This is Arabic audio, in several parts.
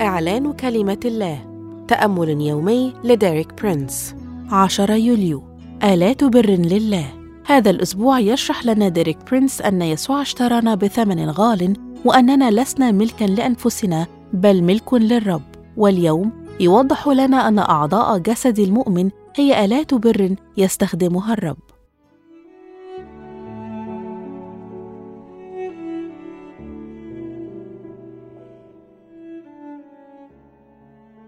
إعلان كلمة الله. تأمل يومي لديريك برينس. 10 يوليو. آلات بر لله. هذا الأسبوع يشرح لنا ديريك برينس أن يسوع اشترانا بثمن غال وأننا لسنا ملكا لأنفسنا بل ملك للرب. واليوم يوضح لنا أن أعضاء جسد المؤمن هي آلات بر يستخدمها الرب.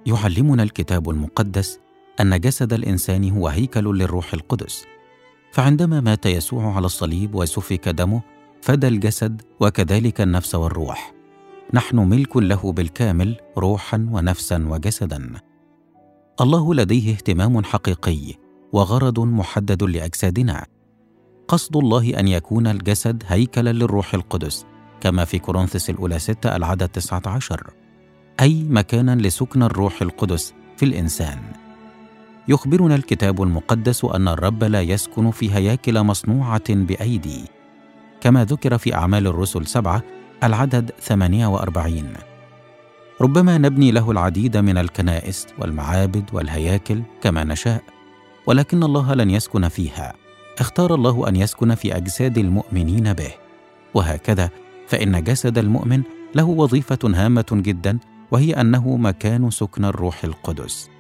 يعلمنا الكتاب المقدس أن جسد الإنسان هو هيكل للروح القدس. فعندما مات يسوع على الصليب وسفك دمه فدى الجسد وكذلك النفس والروح. نحن ملك له بالكامل روحا ونفسا وجسدا. الله لديه اهتمام حقيقي وغرض محدد لأجسادنا. قصد الله أن يكون الجسد هيكلا للروح القدس كما في كورنثس الأولى 6 العدد 19 أي مكانا لسكن الروح القدس في الإنسان. يخبرنا الكتاب المقدس أن الرب لا يسكن في هياكل مصنوعة بأيدي، كما ذكر في أعمال الرسل سبعة العدد 48. ربما نبني له العديد من الكنائس والمعابد والهياكل كما نشاء، ولكن الله لن يسكن فيها. اختار الله أن يسكن في أجساد المؤمنين به، وهكذا فإن جسد المؤمن له وظيفة هامة جدا وهي أنه مكان سكن الروح القدس.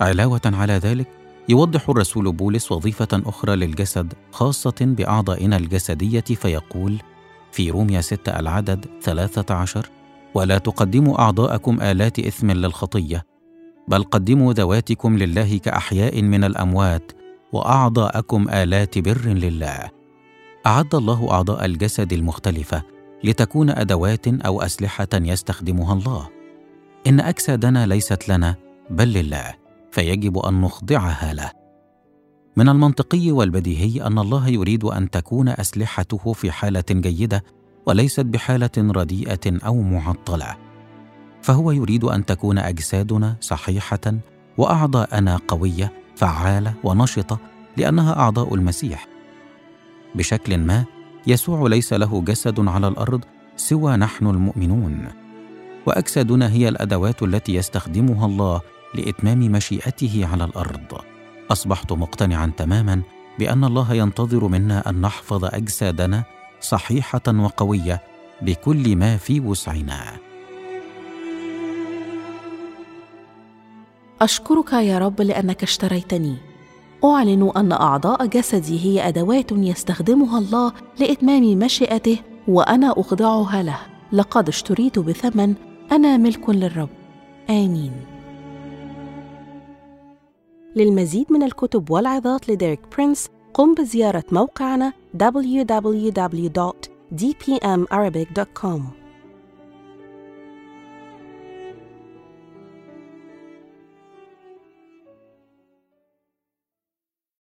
علاوة على ذلك يوضح الرسول بولس وظيفة أخرى للجسد خاصة بأعضائنا الجسدية فيقول في روميا 6 العدد 13 ولا تقدموا أعضاءكم آلات إثم للخطية بل قدموا ذواتكم لله كأحياء من الأموات وأعضاءكم آلات بر لله. أعد الله أعضاء الجسد المختلفة لتكون أدوات أو أسلحة يستخدمها الله. إن أجسادنا ليست لنا بل لله فيجب أن نخضعها له. من المنطقي والبديهي أن الله يريد أن تكون أسلحته في حالة جيدة وليست بحالة رديئة أو معطلة. فهو يريد أن تكون أجسادنا صحيحة وأعضاءنا قوية فعالة ونشطة لأنها أعضاء المسيح. بشكل ما يسوع ليس له جسد على الأرض سوى نحن المؤمنون. واجسادنا هي الأدوات التي يستخدمها الله لإتمام مشيئته على الأرض. أصبحت مقتنعا تماما بأن الله ينتظر منا أن نحفظ أجسادنا صحيحة وقوية بكل ما في وسعنا. أشكرك يا رب لأنك اشتريتني. أعلن أن أعضاء جسدي هي أدوات يستخدمها الله لإتمام مشيئته وأنا أخضعها له. لقد اشتريت بثمن أنا ملك للرب. آمين. للمزيد من الكتب والعظات لديريك برينس قم بزيارة موقعنا www.dpmarabic.com